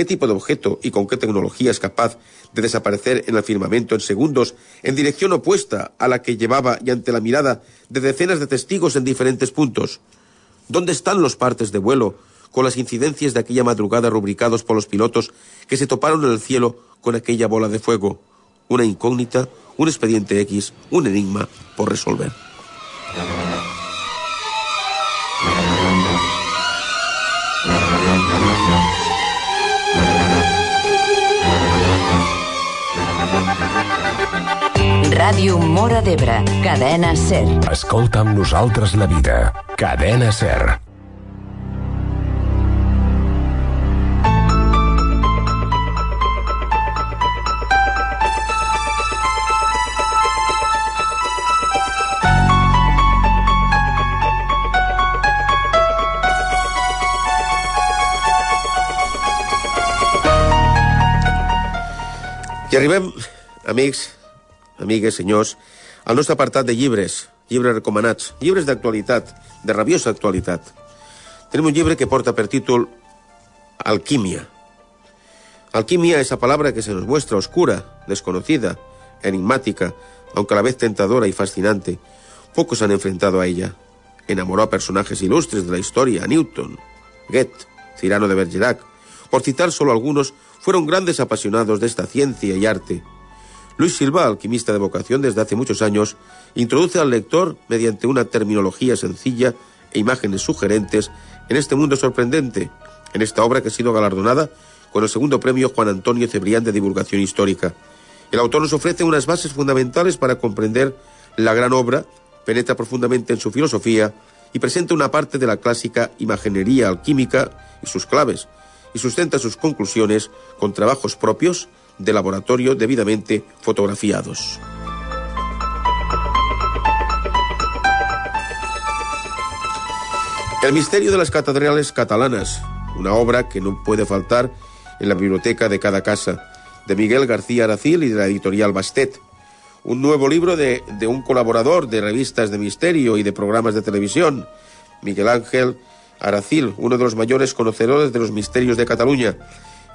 ¿Qué tipo de objeto y con qué tecnología es capaz de desaparecer en el firmamento en segundos en dirección opuesta a la que llevaba y ante la mirada de decenas de testigos en diferentes puntos? ¿Dónde están los partes de vuelo con las incidencias de aquella madrugada rubricados por los pilotos que se toparon en el cielo con aquella bola de fuego? Una incógnita, un expediente X, un enigma por resolver. Ràdio Mora d'Ebre, cadena SER. Escolta amb nosaltres la vida. Cadena SER. I arribem, amics, amigues, senyors, al nostre apartat de llibres, llibres recomanats, llibres d'actualitat, de rabiosa actualitat. Tenim un llibre que porta per títol Alquimia. Alquimia, esa palabra que se nos muestra oscura, desconocida, enigmática, aunque a la vez tentadora y fascinante. Pocos han enfrentado a ella. Enamoró a personajes ilustres de la historia, Newton, Goethe, Cirano de Bergerac. Por citar solo algunos, fueron grandes apasionados de esta ciencia y arte. Luis Silva, alquimista de vocación desde hace muchos años, introduce al lector, mediante una terminología sencilla e imágenes sugerentes, en este mundo sorprendente, en esta obra que ha sido galardonada con el segundo premio Juan Antonio Cebrián de Divulgación Histórica. El autor nos ofrece unas bases fundamentales para comprender la gran obra, penetra profundamente en su filosofía y presenta una parte de la clásica imaginería alquímica y sus claves, y sustenta sus conclusiones con trabajos propios de laboratorio debidamente fotografiados. El misterio de las catedrales catalanas, una obra que no puede faltar en la biblioteca de cada casa, de Miguel García Aracil y de la editorial Bastet. Un nuevo libro de, un colaborador de revistas de misterio y de programas de televisión, Miguel Ángel Aracil, uno de los mayores conocedores de los misterios de Cataluña.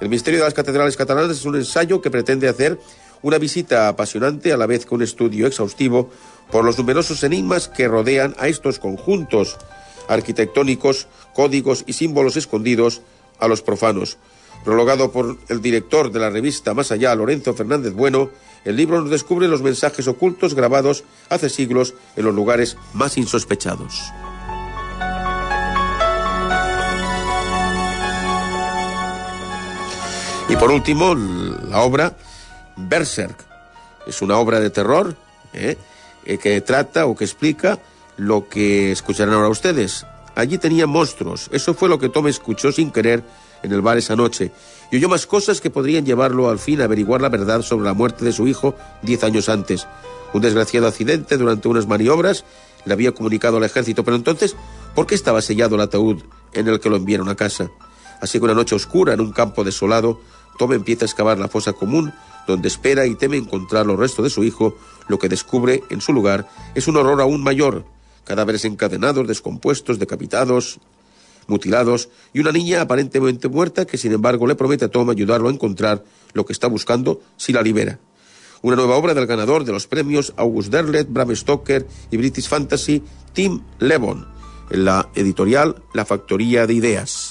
El misterio de las catedrales catalanas es un ensayo que pretende hacer una visita apasionante a la vez que un estudio exhaustivo por los numerosos enigmas que rodean a estos conjuntos arquitectónicos, códigos y símbolos escondidos a los profanos. Prologado por el director de la revista Más Allá, Lorenzo Fernández Bueno, el libro nos descubre los mensajes ocultos grabados hace siglos en los lugares más insospechados. Y por último, la obra Berserk. Es una obra de terror ¿eh? Eh, que trata o que explica lo que escucharán ahora ustedes. Allí tenía monstruos. Eso fue lo que Tom escuchó sin querer en el bar esa noche. Y oyó más cosas que podrían llevarlo al fin a averiguar la verdad sobre la muerte de su hijo diez años antes. Un desgraciado accidente durante unas maniobras le había comunicado al ejército, pero entonces, ¿por qué estaba sellado el ataúd en el que lo enviaron a casa? Así que una noche oscura en un campo desolado, Tom empieza a excavar la fosa común, donde espera y teme encontrar los restos de su hijo. Lo que descubre en su lugar es un horror aún mayor. Cadáveres encadenados, descompuestos, decapitados, mutilados, y una niña aparentemente muerta que sin embargo le promete a Tom ayudarlo a encontrar lo que está buscando si la libera. Una nueva obra del ganador de los premios August Derlet, Bram Stoker y British Fantasy, Tim Levon, en la editorial La Factoría de Ideas.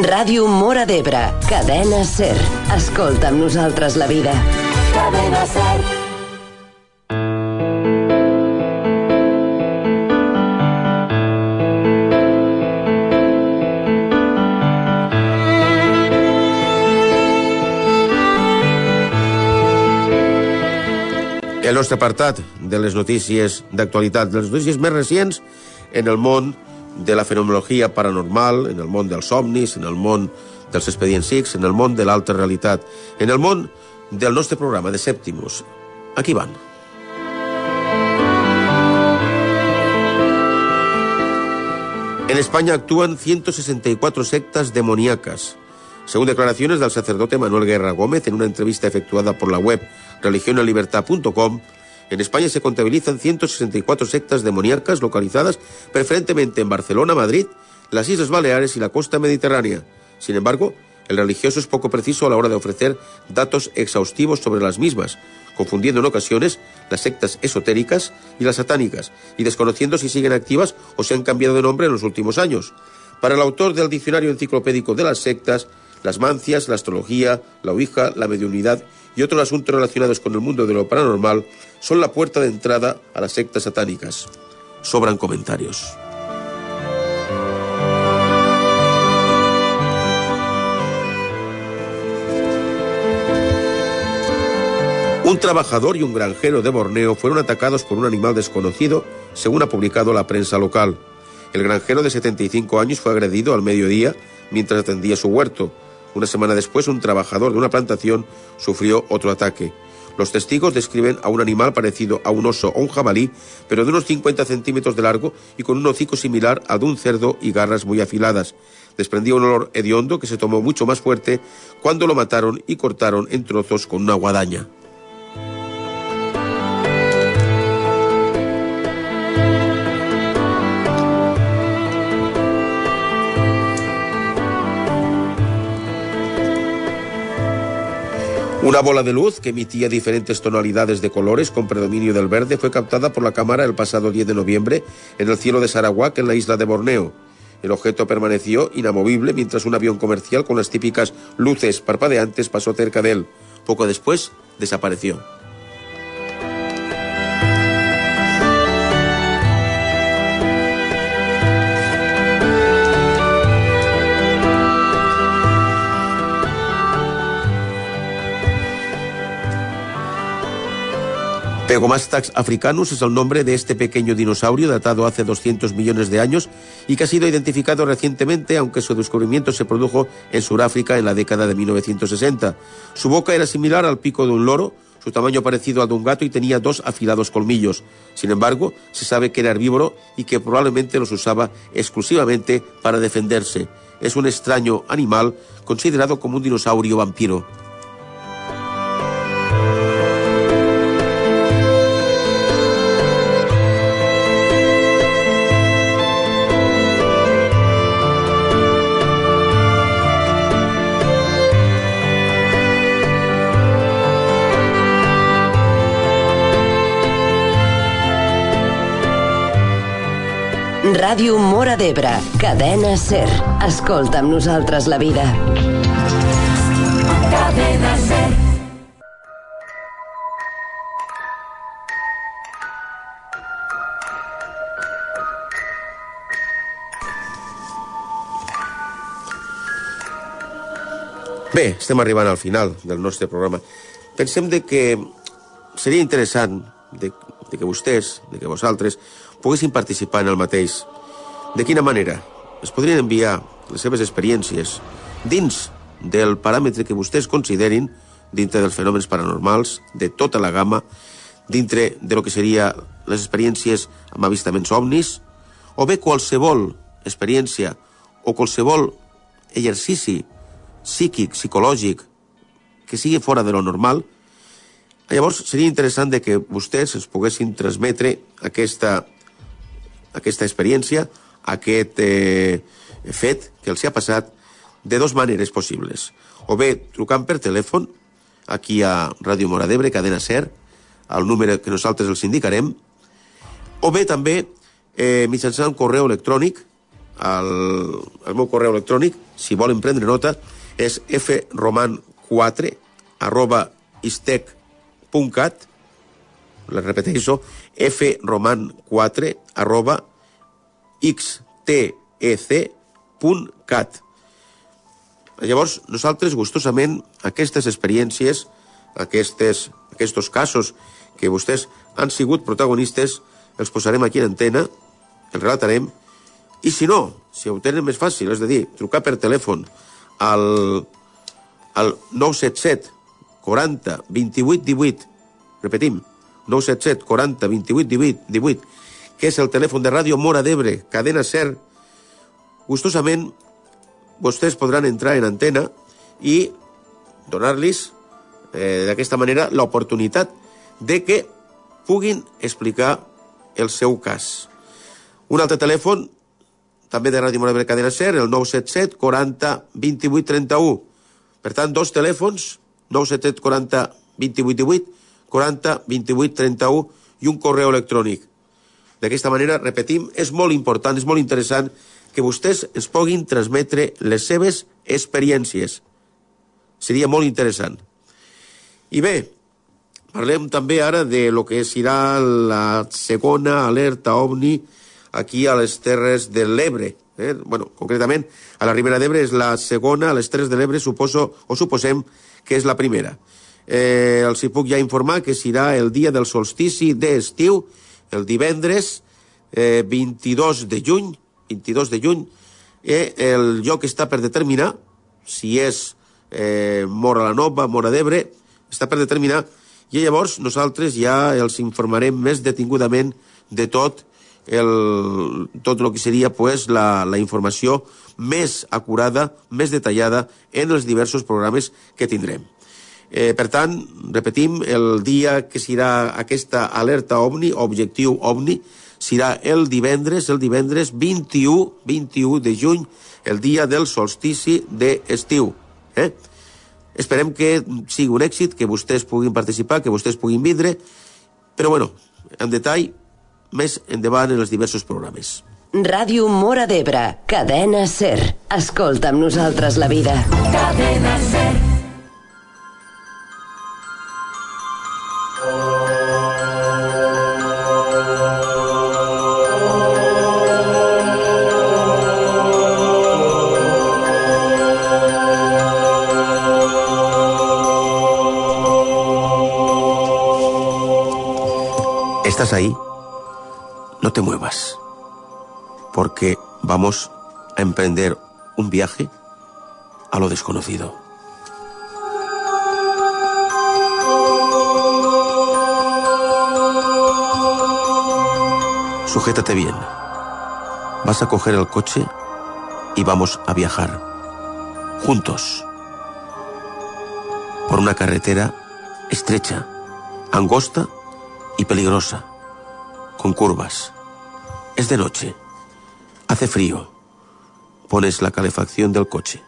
Ràdio Mora d'Ebre, cadena SER. Escolta amb nosaltres la vida. Cadena SER. el nostre apartat de les notícies d'actualitat, de les notícies més recents en el món de la fenomenologia paranormal, en el món dels somnis, en el món dels expedients X, en el món de l'alta realitat, en el món del nostre programa de Sèptimus. Aquí van. En España actúan 164 sectas demoníacas. Según declaraciones del sacerdote Manuel Guerra Gómez en una entrevista efectuada por la web religionalibertad.com, en España se contabilizan 164 sectas demoníacas localizadas preferentemente en Barcelona, Madrid, las Islas Baleares y la costa mediterránea. Sin embargo, el religioso es poco preciso a la hora de ofrecer datos exhaustivos sobre las mismas, confundiendo en ocasiones las sectas esotéricas y las satánicas, y desconociendo si siguen activas o se han cambiado de nombre en los últimos años. Para el autor del Diccionario Enciclopédico de las Sectas, las mancias, la astrología, la ouija, la mediunidad y otros asuntos relacionados con el mundo de lo paranormal son la puerta de entrada a las sectas satánicas. Sobran comentarios. Un trabajador y un granjero de Borneo fueron atacados por un animal desconocido, según ha publicado la prensa local. El granjero de 75 años fue agredido al mediodía mientras atendía su huerto. Una semana después, un trabajador de una plantación sufrió otro ataque. Los testigos describen a un animal parecido a un oso o un jabalí, pero de unos 50 centímetros de largo y con un hocico similar al de un cerdo y garras muy afiladas. Desprendía un olor hediondo que se tomó mucho más fuerte cuando lo mataron y cortaron en trozos con una guadaña. Una bola de luz que emitía diferentes tonalidades de colores con predominio del verde fue captada por la cámara el pasado 10 de noviembre en el cielo de Sarawak, en la isla de Borneo. El objeto permaneció inamovible mientras un avión comercial con las típicas luces parpadeantes pasó cerca de él. Poco después desapareció. Pegomastax africanus es el nombre de este pequeño dinosaurio datado hace 200 millones de años y que ha sido identificado recientemente, aunque su descubrimiento se produjo en Sudáfrica en la década de 1960. Su boca era similar al pico de un loro, su tamaño parecido al de un gato y tenía dos afilados colmillos. Sin embargo, se sabe que era herbívoro y que probablemente los usaba exclusivamente para defenderse. Es un extraño animal considerado como un dinosaurio vampiro. Ràdio Mora d'Ebre, cadena SER. Escolta amb nosaltres la vida. Cadena SER. Bé, estem arribant al final del nostre programa. Pensem de que seria interessant de, de que vostès, de que vosaltres, poguessin participar en el mateix. De quina manera? Es podrien enviar les seves experiències dins del paràmetre que vostès considerin, dintre dels fenòmens paranormals, de tota la gamma, dintre de lo que seria les experiències amb avistaments ovnis, o bé qualsevol experiència o qualsevol exercici psíquic, psicològic, que sigui fora de lo normal, llavors seria interessant de que vostès es poguessin transmetre aquesta, aquesta experiència, aquest eh, fet que els ha passat de dues maneres possibles. O bé trucant per telèfon, aquí a Ràdio Mora d'Ebre, cadena SER, al número que nosaltres els indicarem, o bé també eh, mitjançant correu electrònic, el, el meu correu electrònic, si volen prendre nota, és froman4 arroba istec.cat la repeteixo, froman4 arroba xtec.cat Llavors, nosaltres, gustosament, aquestes experiències, aquestes, aquests casos que vostès han sigut protagonistes, els posarem aquí en antena, els relatarem, i si no, si ho tenen més fàcil, és a dir, trucar per telèfon al, al 977 40 28 18, repetim, 977 40 28 18, 18, que és el telèfon de Ràdio Mora d'Ebre, cadena SER, gustosament vostès podran entrar en antena i donar-los eh, d'aquesta manera l'oportunitat de que puguin explicar el seu cas. Un altre telèfon, també de Ràdio Mora d'Ebre Cadena Ser, el 977 40 28 31. Per tant, dos telèfons, 977 40 28 18, 40 28 31 i un correu electrònic. D'aquesta manera, repetim, és molt important, és molt interessant que vostès ens puguin transmetre les seves experiències. Seria molt interessant. I bé, parlem també ara de lo que serà la segona alerta OVNI aquí a les Terres de l'Ebre. Eh? bueno, concretament, a la Ribera d'Ebre és la segona, a les Terres de l'Ebre suposo, o suposem que és la primera. Eh, els hi puc ja informar que serà el dia del solstici d'estiu, el divendres eh, 22 de juny, 22 de juny, eh, el lloc està per determinar si és eh, Mora la Nova, Mora d'Ebre, està per determinar, i llavors nosaltres ja els informarem més detingudament de tot el, tot el que seria pues, la, la informació més acurada, més detallada en els diversos programes que tindrem. Eh, per tant, repetim, el dia que serà aquesta alerta OVNI, objectiu OVNI, serà el divendres, el divendres 21, 21 de juny, el dia del solstici d'estiu. Eh? Esperem que sigui un èxit, que vostès puguin participar, que vostès puguin vindre, però bueno, en detall, més endavant en els diversos programes. Ràdio Mora d'Ebre, cadena SER. Escolta amb nosaltres la vida. Cadena SER. ¿Estás ahí? No te muevas, porque vamos a emprender un viaje a lo desconocido. Sujétate bien. Vas a coger el coche y vamos a viajar juntos por una carretera estrecha, angosta y peligrosa con curvas. Es de noche. Hace frío. Pones la calefacción del coche.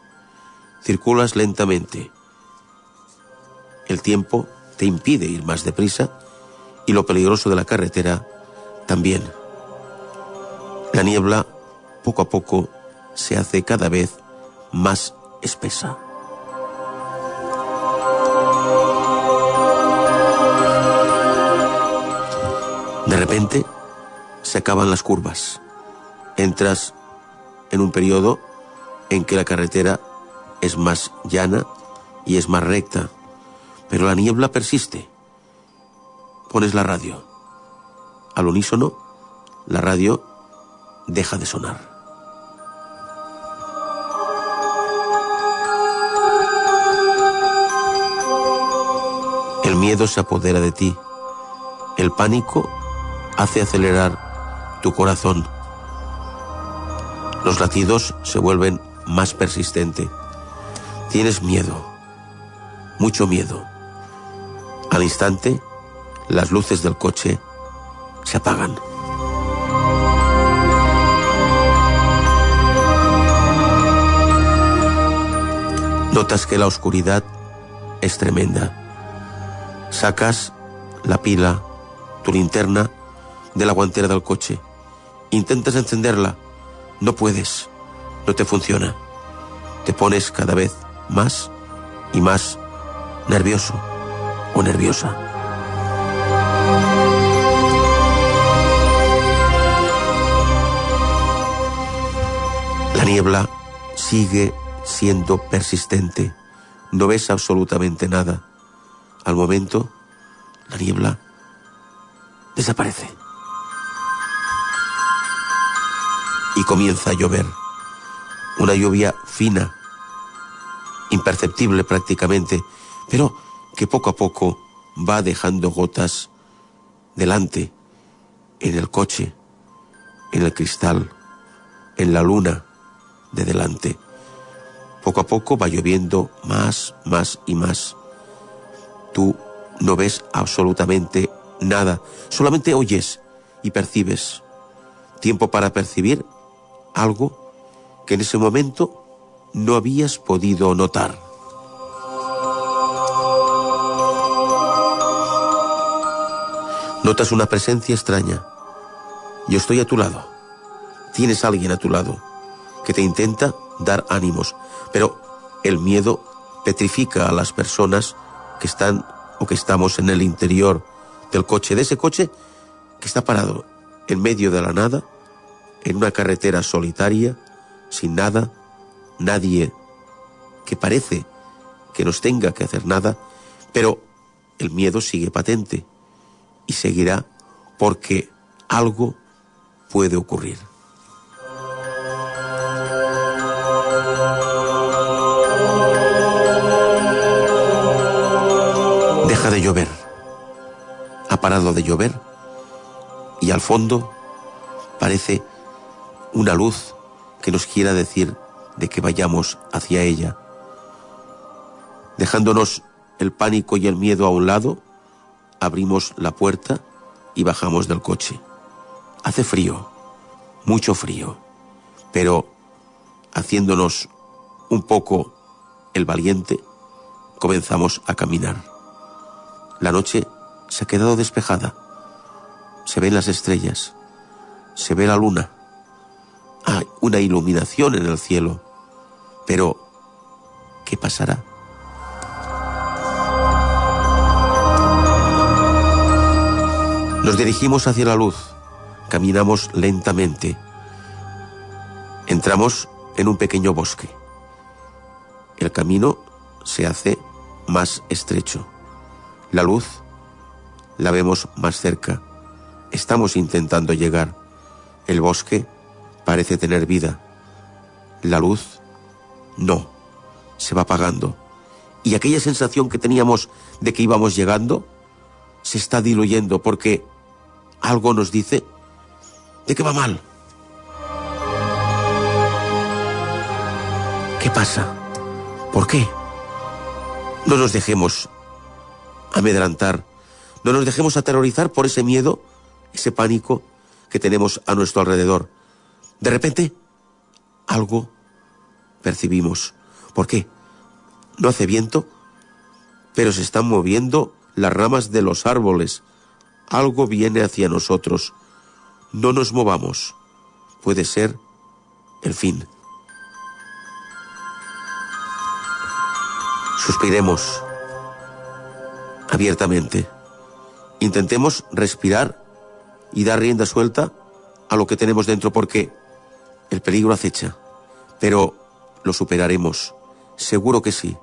Circulas lentamente. El tiempo te impide ir más deprisa y lo peligroso de la carretera también. La niebla, poco a poco, se hace cada vez más espesa. De repente se acaban las curvas. Entras en un periodo en que la carretera es más llana y es más recta, pero la niebla persiste. Pones la radio. Al unísono, la radio deja de sonar. El miedo se apodera de ti. El pánico hace acelerar tu corazón. Los latidos se vuelven más persistentes. Tienes miedo, mucho miedo. Al instante, las luces del coche se apagan. Notas que la oscuridad es tremenda. Sacas la pila, tu linterna, de la guantera del coche. Intentas encenderla. No puedes. No te funciona. Te pones cada vez más y más nervioso o nerviosa. La niebla sigue siendo persistente. No ves absolutamente nada. Al momento, la niebla desaparece. Y comienza a llover. Una lluvia fina, imperceptible prácticamente, pero que poco a poco va dejando gotas delante, en el coche, en el cristal, en la luna de delante. Poco a poco va lloviendo más, más y más. Tú no ves absolutamente nada, solamente oyes y percibes. Tiempo para percibir algo que en ese momento no habías podido notar. Notas una presencia extraña. Yo estoy a tu lado. Tienes a alguien a tu lado que te intenta dar ánimos, pero el miedo petrifica a las personas que están o que estamos en el interior del coche, de ese coche que está parado en medio de la nada, en una carretera solitaria, sin nada, nadie que parece que nos tenga que hacer nada, pero el miedo sigue patente y seguirá porque algo puede ocurrir. Deja de llover. Ha parado de llover y al fondo parece una luz que nos quiera decir de que vayamos hacia ella. Dejándonos el pánico y el miedo a un lado, abrimos la puerta y bajamos del coche. Hace frío, mucho frío, pero haciéndonos un poco el valiente, comenzamos a caminar. La noche se ha quedado despejada. Se ven las estrellas, se ve la luna. Hay una iluminación en el cielo. Pero, ¿qué pasará? Nos dirigimos hacia la luz, caminamos lentamente. Entramos en un pequeño bosque. El camino se hace más estrecho. La luz la vemos más cerca. Estamos intentando llegar. El bosque parece tener vida. La luz no. Se va apagando. Y aquella sensación que teníamos de que íbamos llegando se está diluyendo porque algo nos dice de que va mal. ¿Qué pasa? ¿Por qué? No nos dejemos amedrantar, no nos dejemos aterrorizar por ese miedo, ese pánico que tenemos a nuestro alrededor. De repente, algo percibimos. ¿Por qué? No hace viento, pero se están moviendo las ramas de los árboles algo viene hacia nosotros. No nos movamos. Puede ser el fin. Suspiremos abiertamente. Intentemos respirar y dar rienda suelta a lo que tenemos dentro porque el peligro acecha. Pero lo superaremos. Seguro que sí.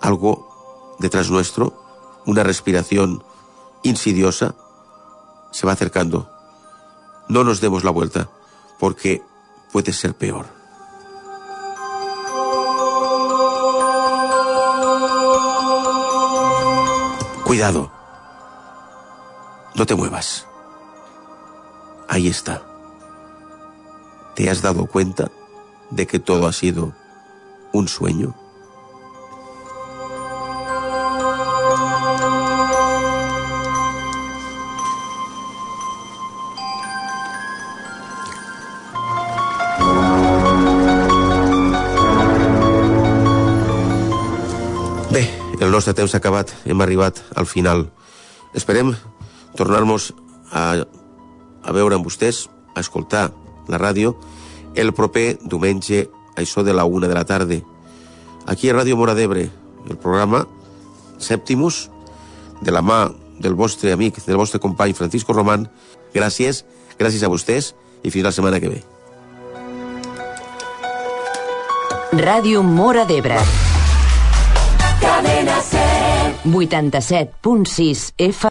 Algo detrás nuestro una respiración insidiosa, se va acercando. No nos demos la vuelta, porque puede ser peor. Cuidado. No te muevas. Ahí está. ¿Te has dado cuenta de que todo ha sido un sueño? Nostre temps s'ha acabat, hem arribat al final. Esperem tornar-nos a, a veure amb vostès, a escoltar la ràdio, el proper diumenge, això de la una de la tarda. Aquí a Ràdio Mora d'Ebre, el programa Sèptimus, de la mà del vostre amic, del vostre company Francisco Román. Gràcies, gràcies a vostès i fins la setmana que ve. Ràdio Mora d'Ebre. Cadena 87.6 F